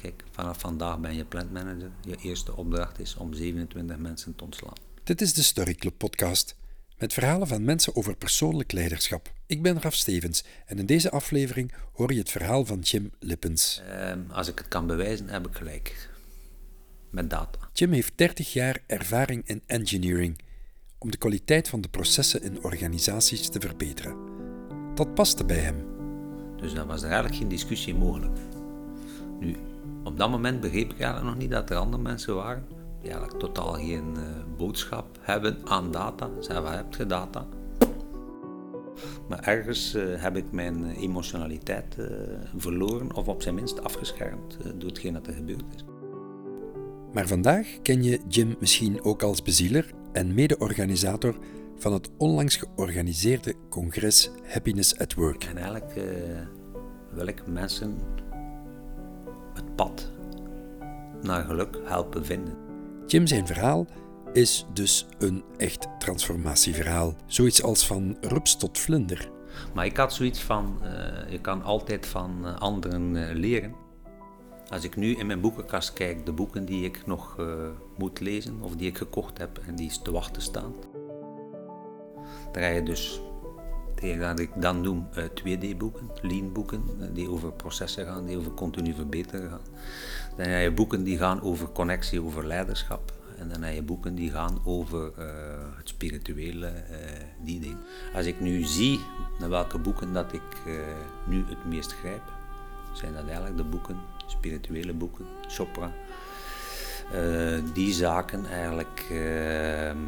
kijk, vanaf vandaag ben je plantmanager. Je eerste opdracht is om 27 mensen te ontslaan. Dit is de Story Club podcast met verhalen van mensen over persoonlijk leiderschap. Ik ben Raf Stevens en in deze aflevering hoor je het verhaal van Jim Lippens. Ehm, als ik het kan bewijzen, heb ik gelijk. Met data. Jim heeft 30 jaar ervaring in engineering om de kwaliteit van de processen in organisaties te verbeteren. Dat paste bij hem. Dus dan was er eigenlijk geen discussie mogelijk. Nu, op dat moment begreep ik eigenlijk nog niet dat er andere mensen waren die eigenlijk totaal geen uh, boodschap hebben aan data. Ze hebben, hebt je data? Maar ergens uh, heb ik mijn emotionaliteit uh, verloren of op zijn minst afgeschermd door hetgeen dat er gebeurd is. Maar vandaag ken je Jim misschien ook als bezieler en mede-organisator van het onlangs georganiseerde congres Happiness at Work. En eigenlijk wil ik mensen pad naar geluk helpen vinden. Jim zijn verhaal is dus een echt transformatieverhaal. Zoiets als van rups tot vlinder. Maar ik had zoiets van, uh, je kan altijd van uh, anderen uh, leren. Als ik nu in mijn boekenkast kijk, de boeken die ik nog moet lezen of die ik gekocht heb en die te wachten staan. Dan ga je dus tegen dat ik dan noem 2D-boeken, lean-boeken, die over processen gaan, die over continu verbeteren gaan. Dan heb je boeken die gaan over connectie, over leiderschap. En dan heb je boeken die gaan over uh, het spirituele, uh, die dingen. Als ik nu zie naar welke boeken dat ik nu het meest grijp, zijn dat eigenlijk de boeken, spirituele boeken, Chopra. die zaken eigenlijk, ehm,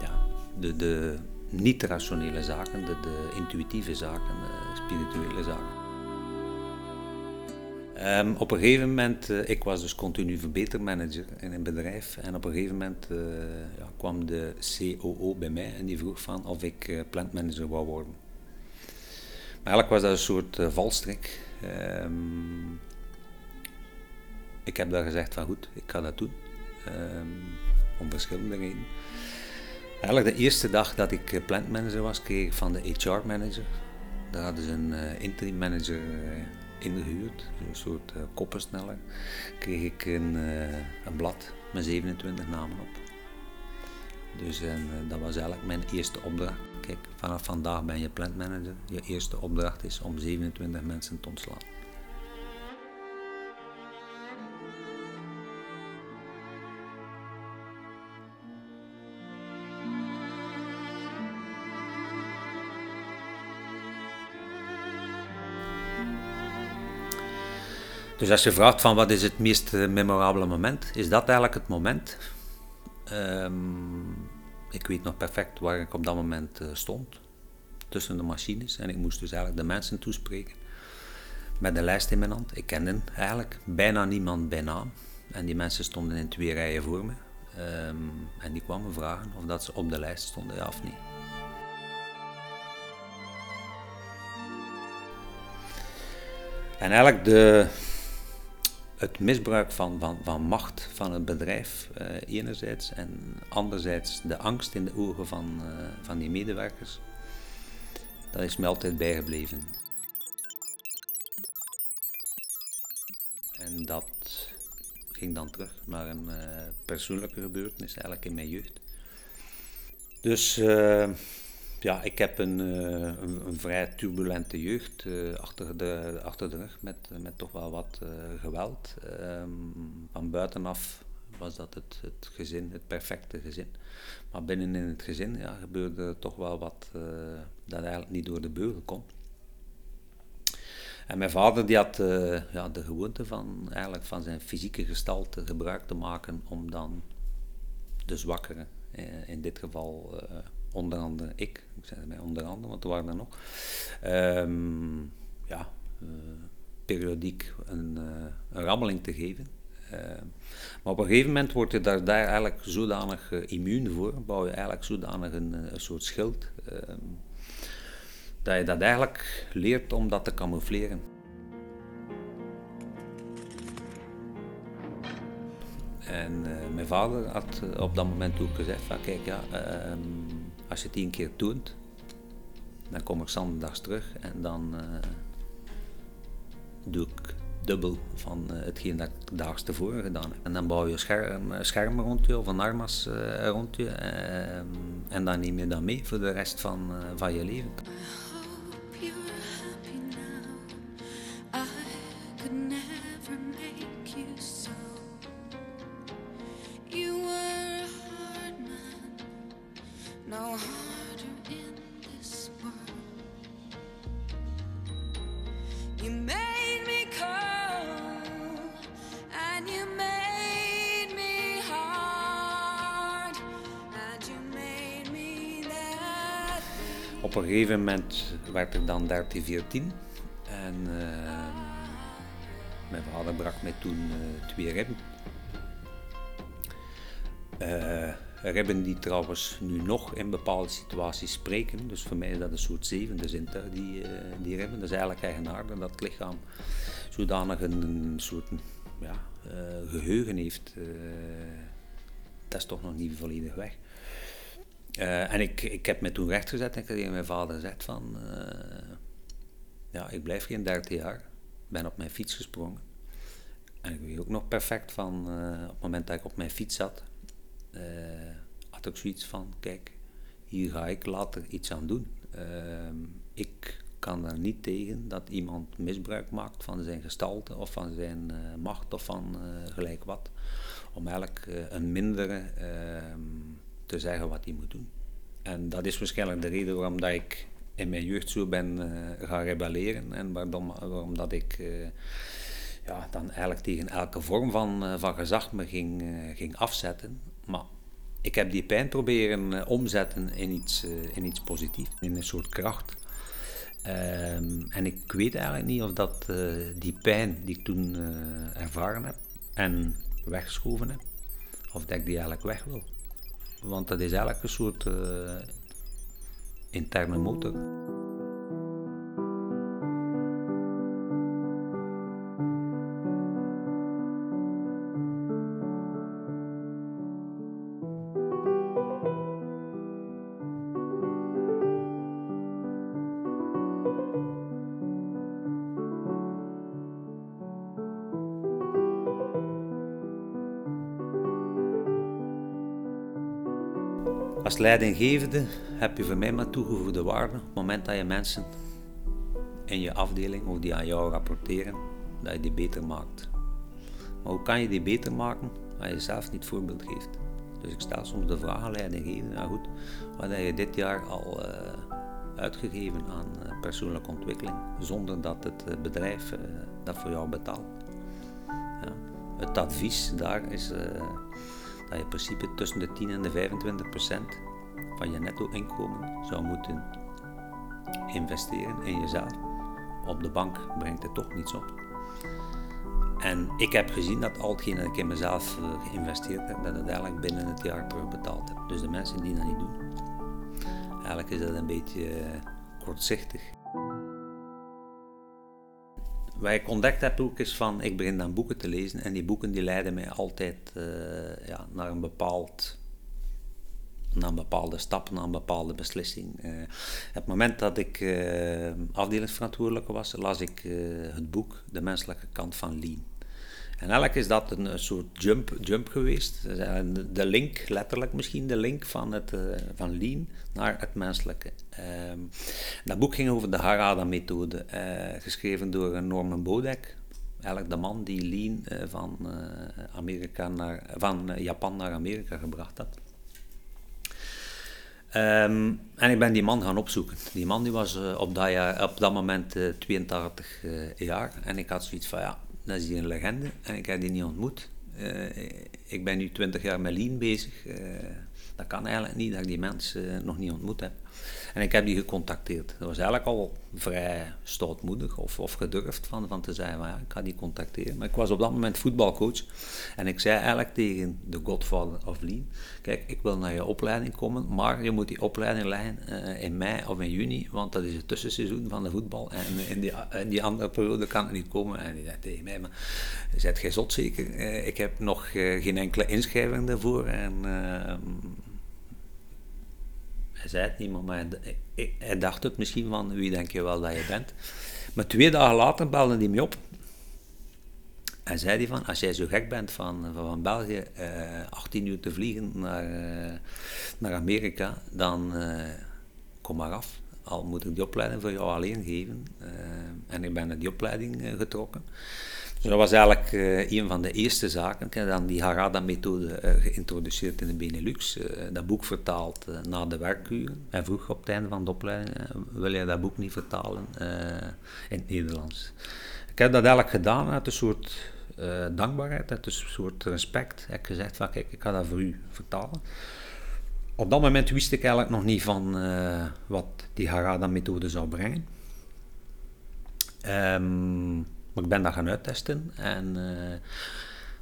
ja, de, de niet-rationele zaken, de, intuïtieve zaken, spirituele zaken. Um, op een gegeven moment, uh, ik was dus continu verbetermanager in een bedrijf en op een gegeven moment uh, ja, kwam de COO bij mij en die vroeg van of ik uh, plantmanager wou worden. Maar eigenlijk was dat een soort valstrik. Um, ik heb daar gezegd van goed, ik ga dat doen. Um, om verschillende redenen. Eigenlijk de eerste dag dat ik plantmanager was, kreeg ik van de HR manager. Daar hadden ze een interim manager ingehuurd, een soort koppensneller, kreeg ik een, een, blad met 27 namen op. Dus en, dat was eigenlijk mijn eerste opdracht. Kijk, vanaf vandaag ben je plantmanager. Je eerste opdracht is om 27 mensen te ontslaan. Dus als je vraagt van wat is het meest memorabele moment, is dat eigenlijk het moment. Um, ik weet nog perfect waar ik op dat moment uh, stond, tussen de machines. En ik moest dus eigenlijk de mensen toespreken met een lijst in mijn hand. Ik kende eigenlijk bijna niemand bij naam. En die mensen stonden in twee rijen voor me. Um, en die kwamen vragen of dat ze op de lijst stonden, of niet. En eigenlijk de, het misbruik van, van, van macht van het bedrijf uh, enerzijds en anderzijds de angst in de ogen van, uh, van die medewerkers, dat is me altijd bijgebleven. En dat ging dan terug naar een uh, persoonlijke gebeurtenis eigenlijk in mijn jeugd. Dus ja, ik heb een, een, een, vrij turbulente jeugd uh, achter, de, achter de rug met, met toch wel wat uh, geweld. Um, van buitenaf was dat het, het gezin, het perfecte gezin. Maar binnen in het gezin ja, gebeurde toch wel wat dat eigenlijk niet door de beugel kon. En mijn vader die had ja, de gewoonte van, eigenlijk van zijn fysieke gestalte gebruik te maken om dan de zwakkeren, in dit geval onder andere ik, ik zei erbij onder andere, want er waren er nog, um, ja, uh, periodiek een, uh, een, rammeling te geven. Uh, maar op een gegeven moment word je daar, daar eigenlijk zodanig immuun voor, bouw je eigenlijk zodanig een, een soort schild, ehm, dat je dat eigenlijk leert om dat te camoufleren. En mijn vader had op dat moment ook gezegd van kijk ja, ehm, als je tien keer doet, dan kom ik zondags terug en dan uh, doe ik dubbel van hetgeen dat ik daags tevoren gedaan heb. En dan bouw je scherm, schermen rond je of een armas rond je ehm, en dan neem je dat mee voor de rest van, van je leven. Op een gegeven moment werd ik dan 13, 14 en uh, mijn vader bracht mij toen uh, twee ribben. Uh, ribben die trouwens nu nog in bepaalde situaties spreken, dus voor mij is dat een soort zevende zintuig, die, die ribben. Dat is eigenlijk eigenaardig dat het lichaam zodanig een, een soort geheugen heeft. dat is toch nog niet volledig weg. Uh, en ik, ik heb me toen rechtgezet en ik heb tegen mijn vader gezegd van... Uh, ja, ik blijf geen 30 jaar. Ik ben op mijn fiets gesprongen. En ik weet ook nog perfect van... Uh, op het moment dat ik op mijn fiets zat... had ik zoiets van... Kijk, hier ga ik later iets aan doen. Ehm, ik kan er niet tegen dat iemand misbruik maakt van zijn gestalte... of van zijn macht of van gelijk wat. Om eigenlijk een mindere ehm, te zeggen wat hij moet doen. En dat is waarschijnlijk de reden waarom dat ik in mijn jeugd zo ben uh, gaan rebelleren en waarom, dat ik uh, ja, dan eigenlijk tegen elke vorm van, uh, van gezag me ging, ging afzetten. Maar ik heb die pijn proberen omzetten in iets, in iets positiefs, in een soort kracht. Um, en ik weet eigenlijk niet of dat die pijn die ik toen ervaren heb en weggeschoven heb, of dat ik die eigenlijk weg wil. Want dat is eigenlijk een soort uh, interne motor. Als leidinggevende heb je voor mij maar toegevoegde waarde op het moment dat je mensen in je afdeling of die aan jou rapporteren, dat je die beter maakt. Maar hoe kan je die beter maken als je zelf niet voorbeeld geeft? Dus ik stel soms de vraag aan leidinggevende, nou goed, wat heb je dit jaar al uh, uitgegeven aan uh, persoonlijke ontwikkeling, zonder dat het uh, bedrijf dat voor jou betaalt? Ja. Het advies daar is dat je in principe tussen de 10 en de 25 procent van je netto-inkomen zou moeten investeren in jezelf. Op de bank brengt het toch niets op. En ik heb gezien dat al hetgeen dat ik in mezelf eh, geïnvesteerd heb, dat het eigenlijk binnen het jaar terugbetaald heb. Dus de mensen die dat niet doen, eigenlijk is dat een beetje uh, kortzichtig. Wat ik ontdekt heb ook is van, ik begin dan boeken te lezen en die boeken die leiden mij altijd uh, ja, naar een bepaald naar bepaalde stap, naar een bepaalde beslissing. Uh, het moment dat ik uh, afdelingsverantwoordelijke was, las ik het boek De menselijke kant van Lean. En eigenlijk is dat een, soort jump, jump geweest. De link, letterlijk misschien de link van, het, van Lean naar het menselijke. Ehm, dat boek ging over de Harada-methode, eh, geschreven door Norman Bodek. Eigenlijk de man die Lean van, Amerika naar, van Japan naar Amerika gebracht had. Um, en ik ben die man gaan opzoeken. Die man die was op, dat jaar, op dat moment 82 jaar. En ik had zoiets van, ja, dat is hier een legende. En ik heb die niet ontmoet. ik ben nu 20 jaar met Lean bezig. Dat kan eigenlijk niet dat ik die mensen nog niet ontmoet heb. En ik heb die gecontacteerd. Dat was eigenlijk al vrij stoutmoedig of, of gedurfd van, van te zeggen, ja, ik ga die contacteren. Maar ik was op dat moment voetbalcoach en ik zei eigenlijk tegen de godfather of Lean, kijk, ik wil naar je opleiding komen, maar je moet die opleiding leggen uh, in mei of in juni, want dat is het tussenseizoen van de voetbal en in die, in die andere periode kan het niet komen. En die zei tegen mij, maar zet jij zot zeker? Uh, ik heb nog geen enkele inschrijving daarvoor en hij zei het niet, maar hij, dacht het misschien van wie denk je wel dat je bent. Maar twee dagen later belde hij me op. En zei hij van, als jij zo gek bent van, van België 18 uur te vliegen naar, naar Amerika, dan kom maar af. Al moet ik die opleiding voor jou alleen geven. en ik ben naar die opleiding getrokken. Dat was eigenlijk uh, een van de eerste zaken. Ik heb dan die Harada-methode uh, geïntroduceerd in de Benelux. Uh, dat boek vertaald na de werkuren. En vroeg op het einde van de opleiding, wil je dat boek niet vertalen in het Nederlands? Ik heb dat eigenlijk gedaan uit een soort dankbaarheid, uit een soort respect. Ik heb gezegd van, kijk, ik ga dat voor u vertalen. Op dat moment wist ik eigenlijk nog niet van wat die Harada-methode zou brengen. Um, maar ik ben dat gaan uittesten en uh,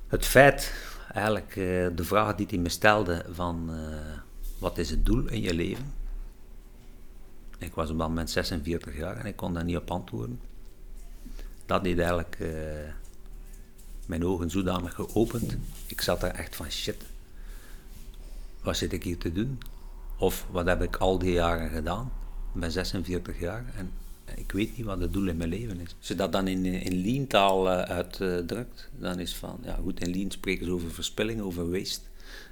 het feit, eigenlijk uh, de vraag die hij me stelde van uh, wat is het doel in je leven? Ik was op dat moment 46 jaar en ik kon daar niet op antwoorden. Dat deed eigenlijk mijn ogen zodanig geopend. Ik zat er echt van shit, wat zit ik hier te doen? Of wat heb ik al die jaren gedaan? Ik ben 46 jaar en ik weet niet wat het doel in mijn leven is. Als je dat dan in, in lean-taal uh, uitdrukt, dan is van, ja goed, in lean spreken ze over verspilling, over waste.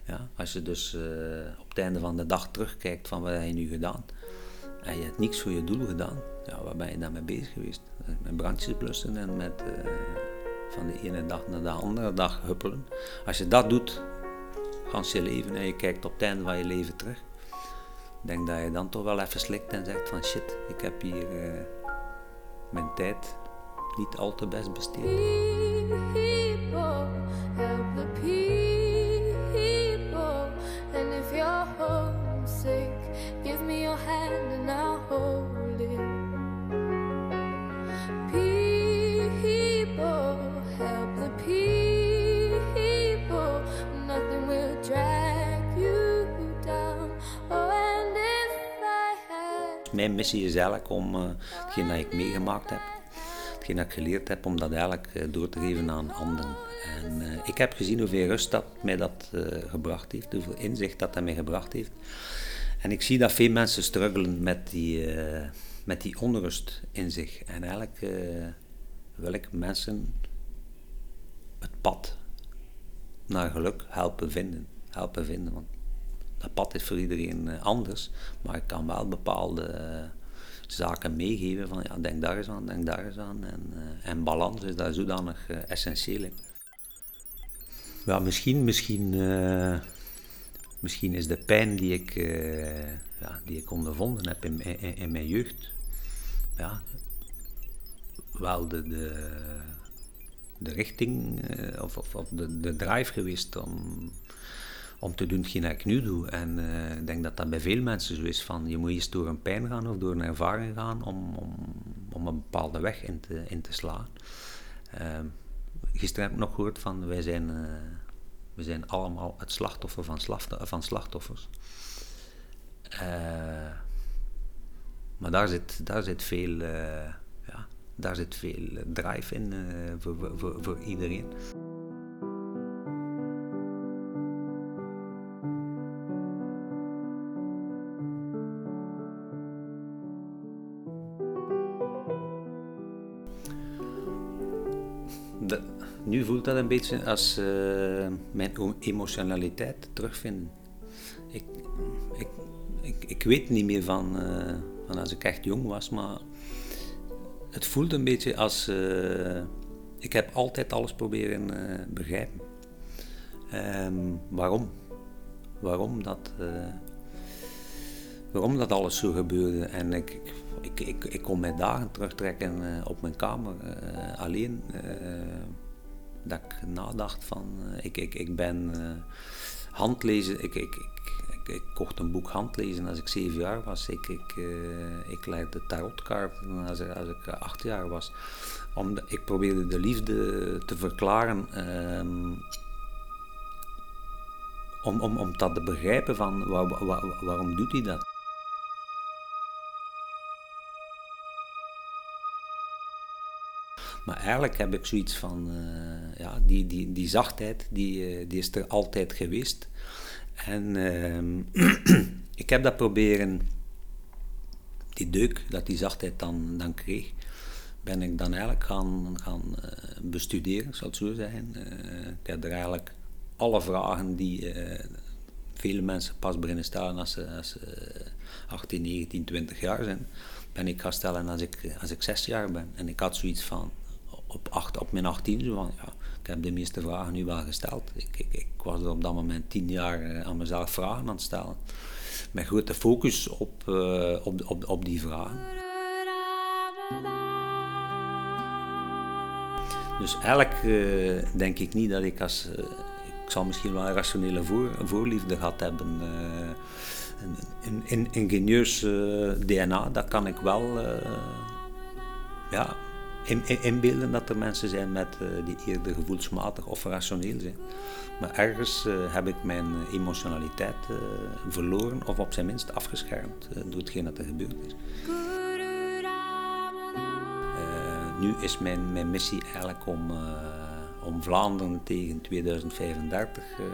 Ja, als je dus uh, op het einde van de dag terugkijkt van wat heb je nu gedaan, en je hebt niks voor je doel gedaan, ja, waar ben je dan mee bezig geweest? Met brandjes blussen en met van de ene dag naar de andere dag huppelen. Als je dat doet, gans je leven, en je kijkt op het einde van je leven terug, denk dat je dan toch wel even slikt en zegt van shit, ik heb hier uh, mijn tijd niet al te best besteed. People, help the people. And if you're homesick, give me your hand and mijn missie is eigenlijk om uh, hetgeen dat ik meegemaakt heb, hetgeen dat ik geleerd heb, om dat eigenlijk uh, door te geven aan anderen. En uh, ik heb gezien hoeveel rust dat mij dat gebracht heeft, hoeveel inzicht dat dat mij gebracht heeft. En ik zie dat veel mensen struggelen met die, met die onrust in zich. En eigenlijk wil ik mensen het pad naar geluk helpen vinden. Helpen vinden want dat pad is voor iedereen eh, anders, maar ik kan wel bepaalde eh, zaken meegeven van ja, denk daar eens aan, denk daar eens aan. En, uh, en balans is daar zodanig essentieel in. Misschien, misschien, misschien is de pijn die ik, ja, die ik ondervonden heb in, in, mijn jeugd, ja, wel de, de, de richting of, of, of de, de drive geweest om om te doen hetgeen ik nu doe. En uh, ik denk dat dat bij veel mensen zo is van je moet eens door een pijn gaan of door een ervaring gaan om, om, om een bepaalde weg in te, in te slaan. Uh, gisteren heb ik nog gehoord van wij zijn, uh, zijn allemaal het slachtoffer van, van slachtoffers. maar daar zit, daar zit veel, ja, daar zit veel drive in voor, voor, voor iedereen. Dat een beetje als uh, mijn emotionaliteit terugvinden. Ik, ik, ik, ik weet niet meer van, uh, van als ik echt jong was, maar het voelt een beetje als uh, ik heb altijd alles proberen begrijpen. Um, waarom? Waarom dat, waarom dat alles zo gebeurde. En ik, ik, ik, ik kon mij dagen terugtrekken op mijn kamer alleen dat ik nadacht van, uh, ik, ik, ik ben uh, handlezen, ik, ik, ik, ik, kocht een boek handlezen als ik zeven jaar was. Ik, ik, uh, ik legde tarotkaarten als, ik acht jaar was. Om, ik probeerde de liefde te verklaren. Um, om, om, om dat te begrijpen van waar, waar, waarom doet hij dat? Maar eigenlijk heb ik zoiets van, uh, ja, die, die, die zachtheid, die, uh, die is er altijd geweest. En uh, ik heb dat proberen, die deuk, dat die zachtheid dan, dan kreeg, ben ik dan eigenlijk gaan, gaan uh, bestuderen, zal het zo zijn. ik heb er eigenlijk alle vragen die vele mensen pas beginnen stellen als ze, als ze 18, 19, 20 jaar zijn, ben ik gaan stellen als ik, als ik 6 jaar ben. En ik had zoiets van, op, acht, op mijn 18, zo van, ja, ik heb de meeste vragen nu wel gesteld. Ik, ik, ik was er op dat moment 10 jaar aan mezelf vragen aan het stellen. Met grote focus op, uh, op, op, op die vragen. Dus eigenlijk uh, denk ik niet dat ik als. Ik zal misschien wel een rationele voor, voorliefde gehad hebben. Een, een, ingenieurs DNA, dat kan ik wel ja, in, in, inbeelden dat er mensen zijn met, die eerder gevoelsmatig of rationeel zijn. Maar ergens heb ik mijn emotionaliteit verloren of op zijn minst afgeschermd door hetgeen dat er gebeurd is nu is mijn, mijn missie eigenlijk om, om Vlaanderen tegen 2035 uh, eh,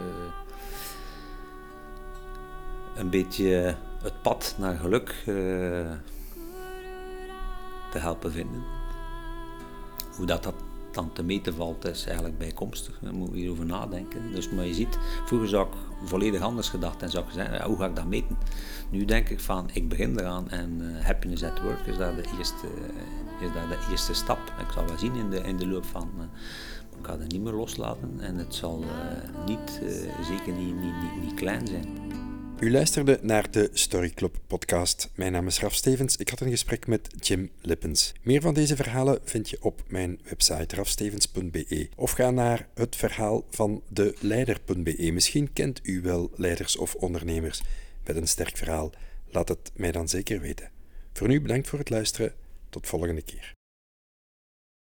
een beetje het pad naar geluk te helpen vinden. Hoe dat, dat dan te meten valt, is eigenlijk bijkomstig. Daar moet je hierover nadenken. Dus, maar je ziet, vroeger zou ik volledig anders gedacht en zou ik zeggen, hoe ga ik dat meten? Nu denk ik van, ik begin eraan en uh, happiness at work is daar de eerste, uh, is daar de eerste stap. Ik zal wel zien in de, in de loop van, uh, ik ga het niet meer loslaten en het zal niet, zeker niet, niet, niet klein zijn. U luisterde naar de Story Club podcast. Mijn naam is Raf Stevens. Ik had een gesprek met Jim Lippens. Meer van deze verhalen vind je op mijn website rafstevens.be of ga naar het verhaal van de leider.be. Misschien kent u wel leiders of ondernemers met een sterk verhaal. Laat het mij dan zeker weten. Voor nu bedankt voor het luisteren. Tot volgende keer.